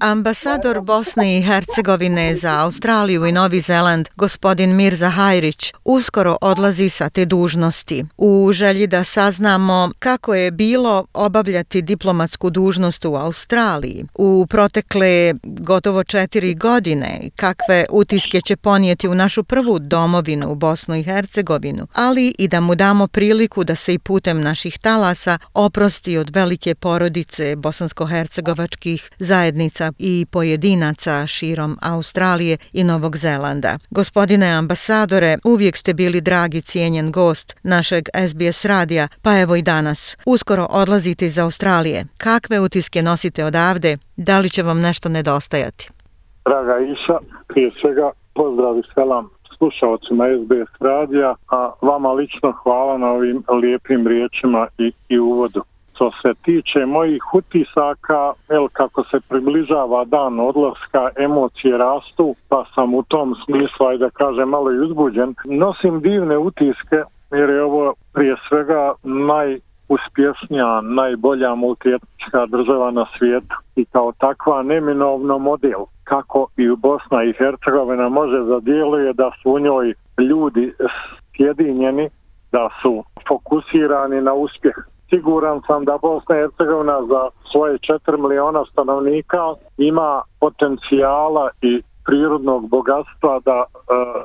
Ambasador Bosne i Hercegovine za Australiju i Novi Zeland, gospodin Mirza Hajrić, uskoro odlazi sa te dužnosti. U želji da saznamo kako je bilo obavljati diplomatsku dužnost u Australiji u protekle gotovo četiri godine, kakve utiske će ponijeti u našu prvu domovinu u Bosnu i Hercegovinu, ali i da mu damo priliku da se i putem naših talasa oprosti od velike porodice bosansko-hercegovačkih zajednica i pojedinaca širom Australije i Novog Zelanda. Gospodine ambasadore, uvijek ste bili dragi cijenjen gost našeg SBS radija, pa evo i danas. Uskoro odlazite iz Australije. Kakve utiske nosite odavde? Da li će vam nešto nedostajati? Draga Iša, prije svega pozdrav i selam slušalcima SBS radija, a vama lično hvala na ovim lijepim riječima i, i uvodu što se tiče mojih utisaka, el kako se približava dan odlaska, emocije rastu, pa sam u tom smislu, ajde da kažem, malo i uzbuđen. Nosim divne utiske, jer je ovo prije svega najuspješnija, najbolja multietnička država na svijetu i kao takva neminovno model kako i u Bosna i Hercegovina može zadijeluje da su u njoj ljudi sjedinjeni, da su fokusirani na uspjeh siguran sam da Bosna i Hercegovina za svoje 4 miliona stanovnika ima potencijala i prirodnog bogatstva da e,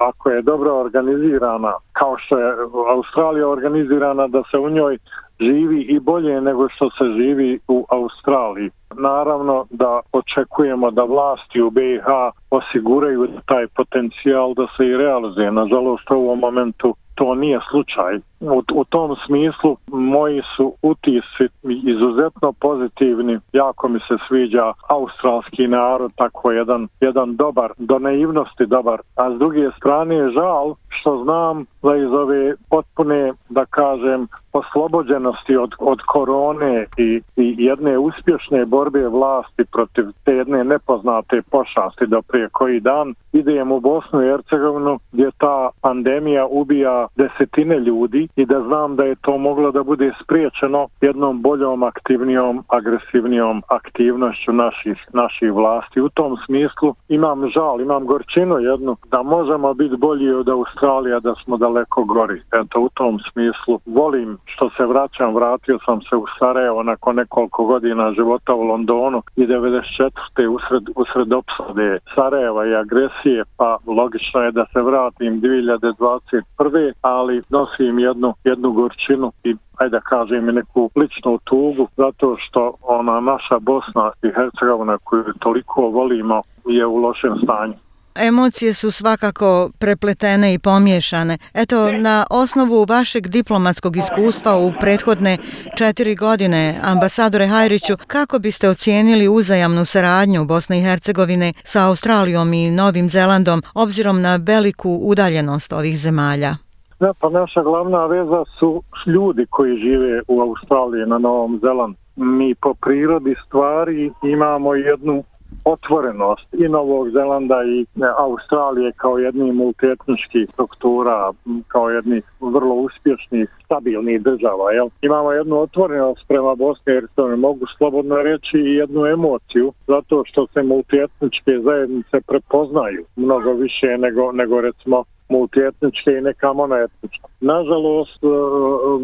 ako je dobro organizirana kao što je Australija organizirana da se u njoj živi i bolje nego što se živi u Australiji. Naravno da očekujemo da vlasti u BiH osiguraju taj potencijal da se i realizuje. Nažalost u ovom momentu to nije slučaj. U, u tom smislu moji su utisi izuzetno pozitivni. Jako mi se sviđa australski narod, tako jedan, jedan dobar, do naivnosti dobar. A s druge strane je žal što znam da iz ove potpune, da kažem, oslobođenosti od, od korone i, i jedne uspješne borbe vlasti protiv te jedne nepoznate pošasti do prije koji dan, idem u Bosnu i Hercegovinu gdje ta pandemija ubija desetine ljudi i da znam da je to moglo da bude spriječeno jednom boljom, aktivnijom, agresivnijom aktivnošću naših, naših vlasti. U tom smislu imam žal, imam gorčinu jednu da možemo biti bolji od Australija, da smo daleko gori. Eto, u tom smislu volim što se vraćam, vratio sam se u Sarajevo nakon nekoliko godina života u Londonu i 94. usred, usred opsade Sarajeva i agresije, pa logično je da se vratim 2021. ali nosim jednu, jednu gorčinu i ajde da kažem i neku ličnu tugu zato što ona naša Bosna i Hercegovina koju toliko volimo je u lošem stanju. Emocije su svakako prepletene i pomiješane. Eto, na osnovu vašeg diplomatskog iskustva u prethodne četiri godine, ambasadore Hajriću, kako biste ocijenili uzajamnu saradnju Bosne i Hercegovine sa Australijom i Novim Zelandom, obzirom na veliku udaljenost ovih zemalja? Ja, pa naša glavna veza su ljudi koji žive u Australiji na Novom Zelandu. Mi po prirodi stvari imamo jednu otvorenost i Novog Zelanda i e, Australije kao jedni multietničkih struktura, kao jedni vrlo uspješnih, stabilnih država. Jel? Imamo jednu otvorenost prema Bosni i Hercegovini, mogu slobodno reći i jednu emociju zato što se multietničke zajednice prepoznaju mnogo više nego, nego recimo multietničke i neka monoetničke. Nažalost, e,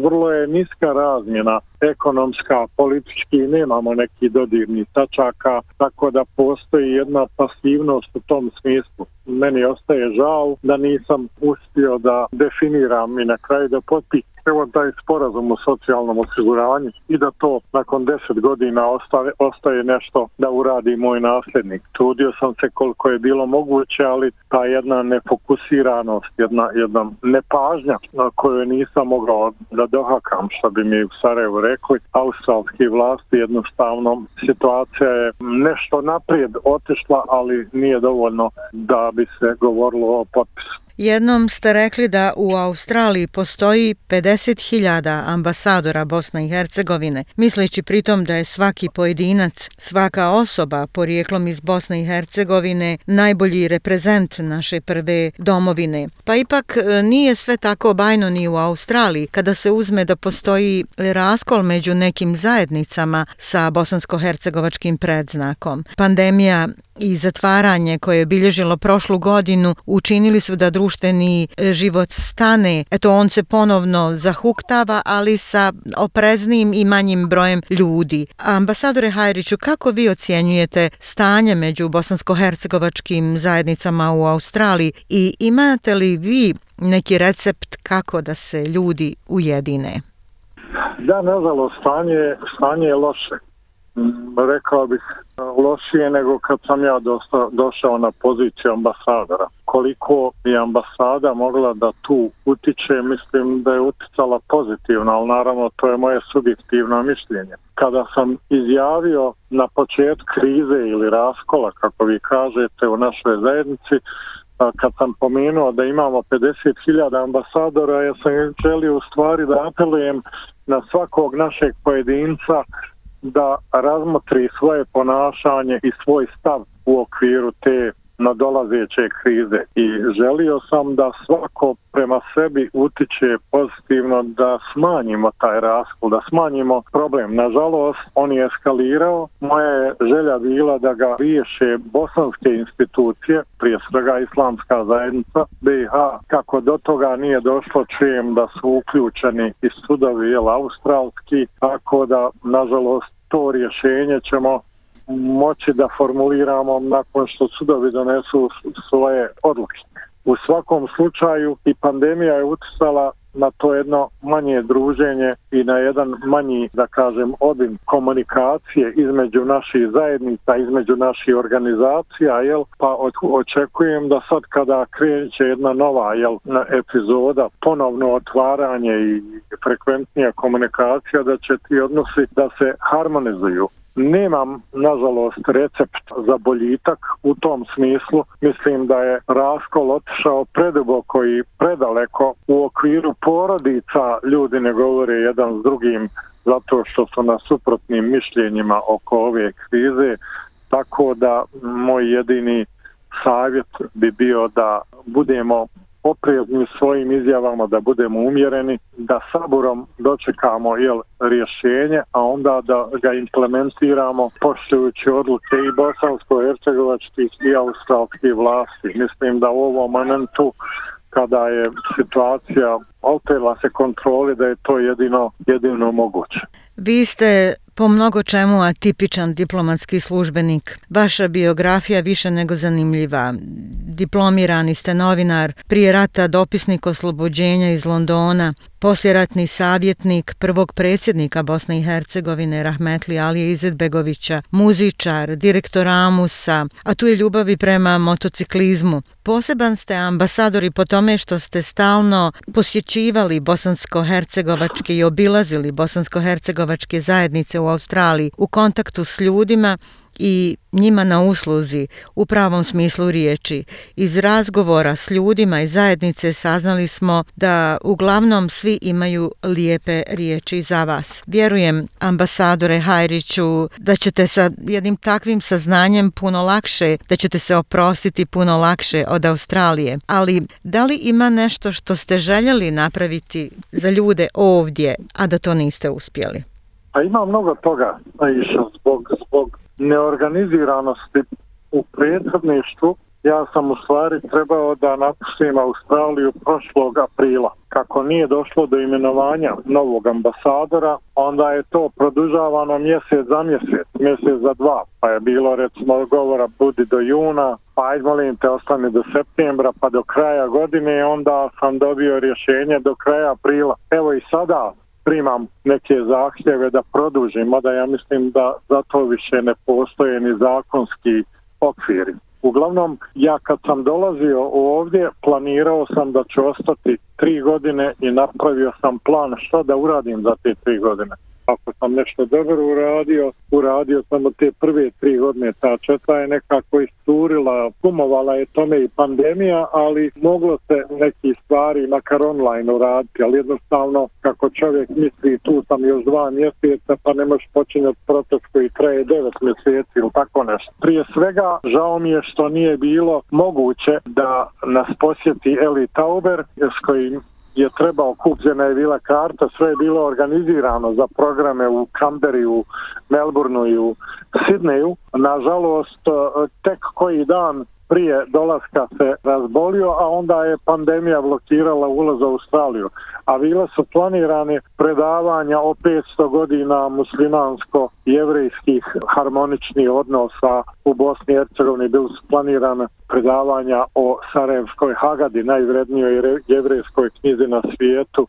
vrlo je niska razmjena ekonomska, politički, nemamo neki dodirni tačaka, tako da postoji jedna pasivnost u tom smislu. Meni ostaje žal da nisam uspio da definiram i na kraju da potpišem evo taj sporazum o socijalnom osiguranju i da to nakon deset godina ostaje, ostaje nešto da uradi moj nasljednik. Trudio sam se koliko je bilo moguće, ali ta jedna nefokusiranost, jedna, jedna nepažnja na koju nisam mogao da dohakam, što bi mi u Sarajevu rekli, australski vlasti jednostavno situacija je nešto naprijed otišla, ali nije dovoljno da bi se govorilo o potpisu. Jednom ste rekli da u Australiji postoji 50.000 ambasadora Bosne i Hercegovine, misleći pritom da je svaki pojedinac, svaka osoba porijeklom iz Bosne i Hercegovine najbolji reprezent naše prve domovine. Pa ipak e, nije sve tako bajno ni u Australiji kada se uzme da postoji raskol među nekim zajednicama sa bosansko-hercegovačkim predznakom. Pandemija i zatvaranje koje je bilježilo prošlu godinu učinili su da društveni e, život stane. Eto, on se ponovno zahuktava, ali sa opreznim i manjim brojem ljudi. Ambasadore Hajriću, kako vi ocjenjujete stanje među bosansko-hercegovačkim zajednicama u Australiji i imate li vi neki recept kako da se ljudi ujedine? Da, nažalost, stanje, stanje je loše. Mm, rekao bih lošije nego kad sam ja dosta, došao na poziciju ambasadora. Koliko je ambasada mogla da tu utiče, mislim da je uticala pozitivno, ali naravno to je moje subjektivno mišljenje. Kada sam izjavio na počet krize ili raskola, kako vi kažete, u našoj zajednici, kad sam pomenuo da imamo 50.000 ambasadora, ja sam želio u stvari da apelujem na svakog našeg pojedinca da razmotri svoje ponašanje i svoj stav u okviru te nadolazeće krize i želio sam da svako prema sebi utiče pozitivno da smanjimo taj raskol, da smanjimo problem. Nažalost, on je eskalirao. Moja je želja bila da ga riješe bosanske institucije, prije svega islamska zajednica BiH, kako do toga nije došlo čujem da su uključeni i sudovi jel, australski, tako da, nažalost, to rješenje ćemo moći da formuliramo nakon što sudovi donesu svoje odluke. U svakom slučaju i pandemija je uticala na to jedno manje druženje i na jedan manji, da kažem, obim komunikacije između naših zajednica, između naših organizacija, jel? pa očekujem da sad kada kreće jedna nova jel, epizoda, ponovno otvaranje i frekventnija komunikacija, da će ti odnosi da se harmonizuju. Nemam, nažalost, recept za boljitak u tom smislu. Mislim da je raskol otišao preduboko i predaleko u okviru porodica. Ljudi ne govore jedan s drugim zato što su na suprotnim mišljenjima oko ove krize. Tako da moj jedini savjet bi bio da budemo oprezni svojim izjavama da budemo umjereni, da saburom dočekamo jel, rješenje, a onda da ga implementiramo poštujući odluke i bosansko-hercegovačkih i australskih vlasti. Mislim da u ovom momentu kada je situacija alterila se kontroli da je to jedino jedino moguće. Vi ste po mnogo čemu atipičan diplomatski službenik. Vaša biografija više nego zanimljiva. Diplomirani ste novinar, prije rata dopisnik oslobođenja iz Londona, posljeratni savjetnik prvog predsjednika Bosne i Hercegovine Rahmetli Alije Izetbegovića, muzičar, direktor Amusa, a tu je ljubavi prema motociklizmu. Poseban ste ambasadori po tome što ste stalno posjećivali bosansko-hercegovačke i obilazili bosansko-hercegovačke zajednice u Australiji u kontaktu s ljudima i njima na usluzi u pravom smislu riječi. Iz razgovora s ljudima i zajednice saznali smo da uglavnom svi imaju lijepe riječi za vas. Vjerujem, ambasadore Hajriću, da ćete sa jednim takvim saznanjem puno lakše, da ćete se oprostiti puno lakše od Australije. Ali da li ima nešto što ste željeli napraviti za ljude ovdje, a da to niste uspjeli? Pa ima mnogo toga, Aisha, zbog, zbog neorganiziranosti u prethodništvu, ja sam u stvari trebao da napustim Australiju prošlog aprila. Kako nije došlo do imenovanja novog ambasadora, onda je to produžavano mjesec za mjesec, mjesec za dva. Pa je bilo recimo govora budi do juna, pa ajde molim te ostane do septembra, pa do kraja godine, onda sam dobio rješenje do kraja aprila. Evo i sada primam neke zahtjeve da produžim, mada ja mislim da za to više ne postoje ni zakonski okviri. Uglavnom, ja kad sam dolazio ovdje, planirao sam da ću ostati tri godine i napravio sam plan što da uradim za te tri godine sam nešto dobro uradio, uradio sam od te prve tri godine, ta četva je nekako isturila, kumovala je tome i pandemija, ali moglo se neki stvari makar online uraditi, ali jednostavno kako čovjek misli tu sam još dva mjeseca pa ne možeš počinjati proces koji traje devet mjeseci ili tako nešto. Prije svega žao mi je što nije bilo moguće da nas posjeti Eli Tauber s kojim je trebao kupljena je bila karta, sve je bilo organizirano za programe u Kamberi, u Melbourneu i u Sidneju. Nažalost, eh, tek koji dan prije dolaska se razbolio, a onda je pandemija blokirala ulaz u Australiju. A bila su planirane predavanja o 500 godina muslimansko-jevrejskih harmoničnih odnosa u Bosni i Hercegovini. Bili su planirane predavanja o Sarajevskoj Hagadi, najvrednijoj jevrejskoj knjizi na svijetu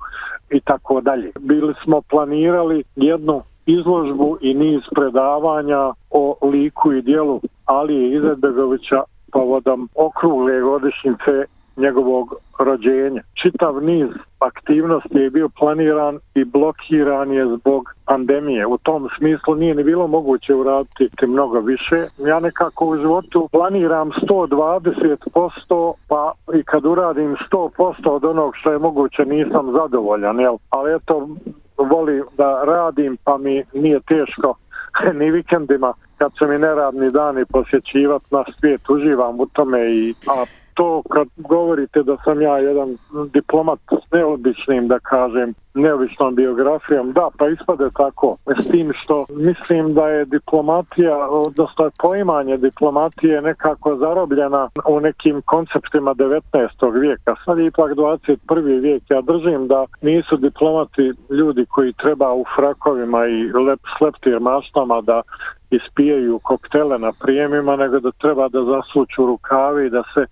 i tako dalje. Bili smo planirali jednu izložbu i niz predavanja o liku i dijelu Alije Izetbegovića povodom okrugle godišnjice njegovog rođenja. Čitav niz aktivnosti je bio planiran i blokiran je zbog pandemije. U tom smislu nije ni bilo moguće uraditi mnogo više. Ja nekako u životu planiram 120%, pa i kad uradim 100% od onog što je moguće nisam zadovoljan. Jel? Ali eto, volim da radim pa mi nije teško ni vikendima kad su mi neradni dani posjećivat na svijet, uživam u tome i a to kad govorite da sam ja jedan diplomat s neobičnim, da kažem, neobičnom biografijom, da, pa ispade tako. S tim što mislim da je diplomatija, odnosno je poimanje diplomatije nekako zarobljena u nekim konceptima 19. vijeka. Sad je ipak 21. vijek. Ja držim da nisu diplomati ljudi koji treba u frakovima i lep, s leptir maštama da ispijaju koktele na prijemima, nego da treba da zasuću rukavi i da se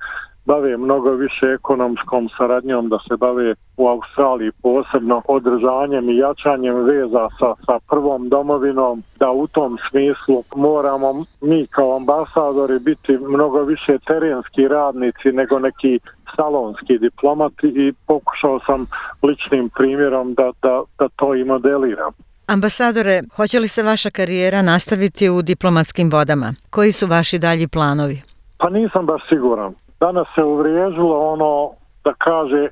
bave mnogo više ekonomskom saradnjom, da se bave u Australiji posebno održanjem i jačanjem veza sa, sa prvom domovinom, da u tom smislu moramo mi kao ambasadori biti mnogo više terenski radnici nego neki salonski diplomati i pokušao sam ličnim primjerom da, da, da to i modeliram. Ambasadore, hoće li se vaša karijera nastaviti u diplomatskim vodama? Koji su vaši dalji planovi? Pa nisam baš siguran danas se uvriježilo ono da kaže e,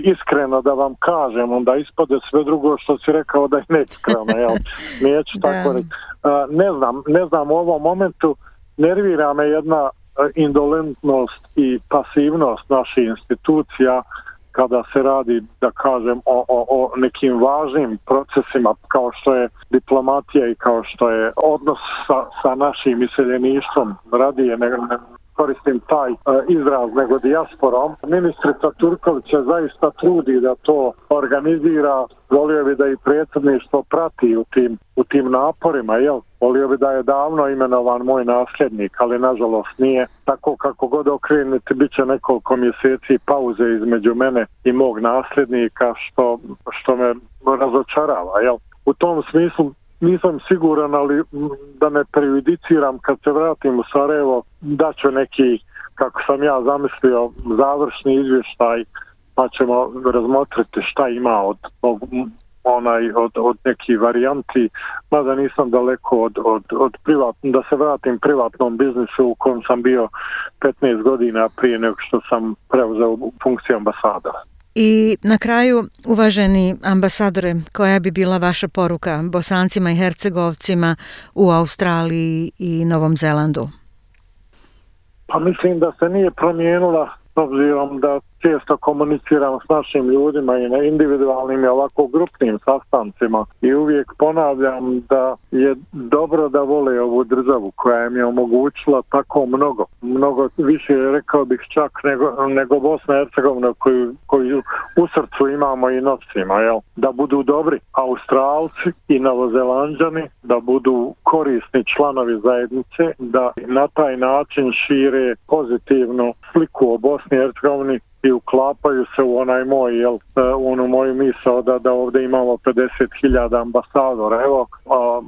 iskreno da vam kažem, onda ispade sve drugo što si rekao da je neiskreno, jel? Neću tako reći. Ne znam, ne znam u ovom momentu nervira me jedna e, indolentnost i pasivnost naših institucija kada se radi, da kažem, o, o, o nekim važnim procesima kao što je diplomatija i kao što je odnos sa, sa našim iseljeništvom. Radije ne, ne, koristim taj e, izraz nego dijasporom. Ministrica Turković zaista trudi da to organizira. Volio bi da i predsjedništvo prati u tim, u tim naporima. Jel? Volio bi da je davno imenovan moj nasljednik, ali nažalost nije. Tako kako god okrenuti, bit će nekoliko mjeseci pauze između mene i mog nasljednika, što, što me razočarava. Jel? U tom smislu nisam siguran, ali da ne prejudiciram kad se vratim u Sarajevo, da ću neki, kako sam ja zamislio, završni izvještaj, pa ćemo razmotriti šta ima od, tog onaj od, od neki varijanti, mada nisam daleko od, od, od privatno, da se vratim privatnom biznisu u kojem sam bio 15 godina prije nego što sam preuzeo funkciju ambasadora. I na kraju, uvaženi ambasadore, koja bi bila vaša poruka bosancima i hercegovcima u Australiji i Novom Zelandu? Pa mislim da se nije promijenila s obzirom da često komuniciram s našim ljudima i na individualnim i ovako grupnim sastancima i uvijek ponavljam da je dobro da vole ovu državu koja im je omogućila tako mnogo. Mnogo više rekao bih čak nego, nego Bosna i Hercegovina koju, koju u srcu imamo i nosima. Jel? Da budu dobri Australci i Novozelandžani, da budu korisni članovi zajednice, da na taj način šire pozitivnu sliku o Bosni i Hercegovini i uklapaju se u onaj moj, jel, e, u onu moju misao da, da ovdje imamo 50.000 ambasadora. Evo, a,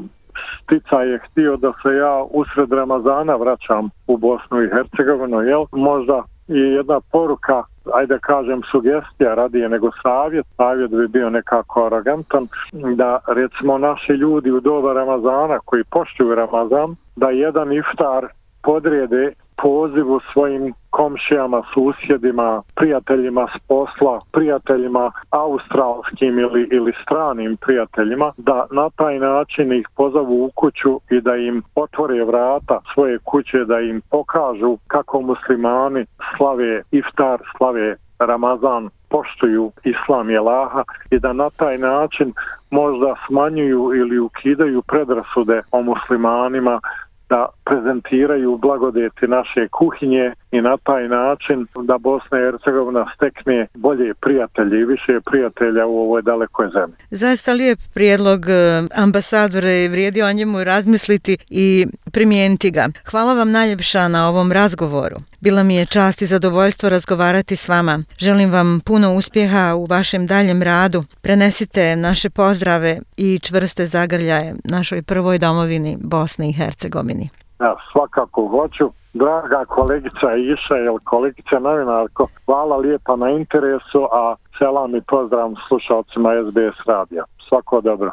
Stica je htio da se ja usred Ramazana vraćam u Bosnu i Hercegovinu, jel? Možda i jedna poruka, ajde kažem sugestija radije nego savjet, savjet bi bio nekako arogantan, da recimo naši ljudi u doba Ramazana koji poštuju Ramazan, da jedan iftar podrijede pozivu svojim komšijama, susjedima, prijateljima s posla, prijateljima australskim ili, ili stranim prijateljima, da na taj način ih pozovu u kuću i da im otvore vrata svoje kuće, da im pokažu kako muslimani slave iftar, slave Ramazan, poštuju islam i Laha i da na taj način možda smanjuju ili ukidaju predrasude o muslimanima da prezentiraju blagodeti naše kuhinje i na taj način da Bosna i Hercegovina stekne bolje prijatelje i više prijatelja u ovoj dalekoj zemlji. Zaista lijep prijedlog e, ambasadore i vrijedi o njemu razmisliti i primijeniti ga. Hvala vam najljepša na ovom razgovoru. Bila mi je čast i zadovoljstvo razgovarati s vama. Želim vam puno uspjeha u vašem daljem radu. Prenesite naše pozdrave i čvrste zagrljaje našoj prvoj domovini Bosne i Hercegovini. Ja, svakako hoću. Draga kolegica Iša jel kolegica novinarko, hvala lijepa na interesu, a selam i pozdrav slušalcima SBS radija. Svako dobro.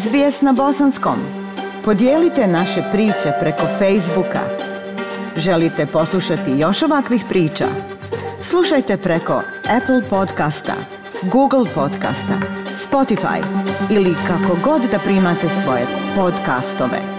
SBS na Bosanskom. Podijelite naše priče preko Facebooka. Želite poslušati još ovakvih priča? Slušajte preko Apple podcasta, Google podcasta, Spotify ili kako god da primate svoje podcastove.